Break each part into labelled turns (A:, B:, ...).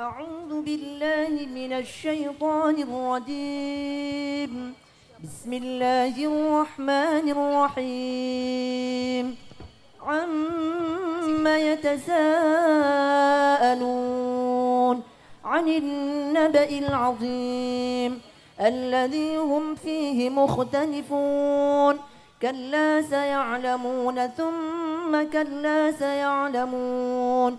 A: أعوذ بالله من الشيطان الرجيم. بسم الله الرحمن الرحيم. عما يتساءلون عن النبأ العظيم الذي هم فيه مختلفون. كلا سيعلمون ثم كلا سيعلمون.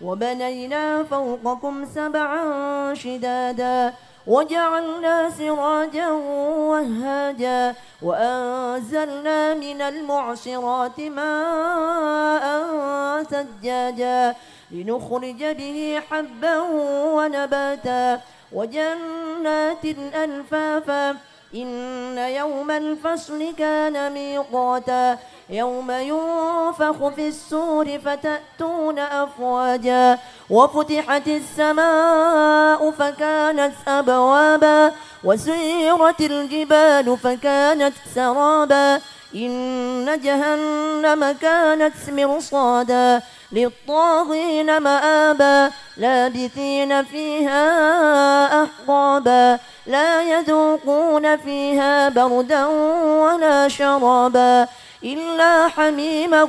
A: وبنينا فوقكم سبعا شدادا وجعلنا سراجا وهاجا وأنزلنا من المعصرات ماء سجاجا لنخرج به حبا ونباتا وجنات ألفافا إن يوم الفصل كان ميقاتا يوم ينفخ في السور فتأتون أفواجا وفتحت السماء فكانت أبوابا وسيرت الجبال فكانت سرابا إن جهنم كانت مرصادا. للطاغين مآبا لابثين فيها أحقابا لا يذوقون فيها بردا ولا شرابا إلا حميما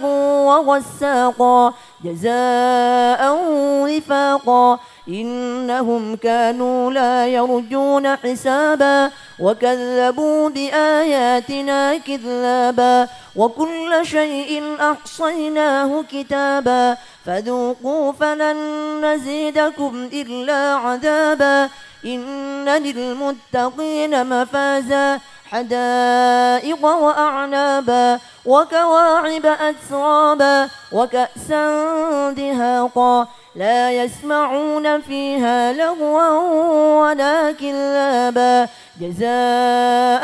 A: وغساقا. جزاء وفاقا. إنهم كانوا لا يرجون حسابا. وكذبوا بآياتنا كذابا. وكل شيء أحصيناه كتابا. فذوقوا فلن نزيدكم إلا عذابا. إن للمتقين مفازا. حدائق وأعنابا وكواعب أترابا وكأسا دهاقا لا يسمعون فيها لغوا ولا كذابا جزاء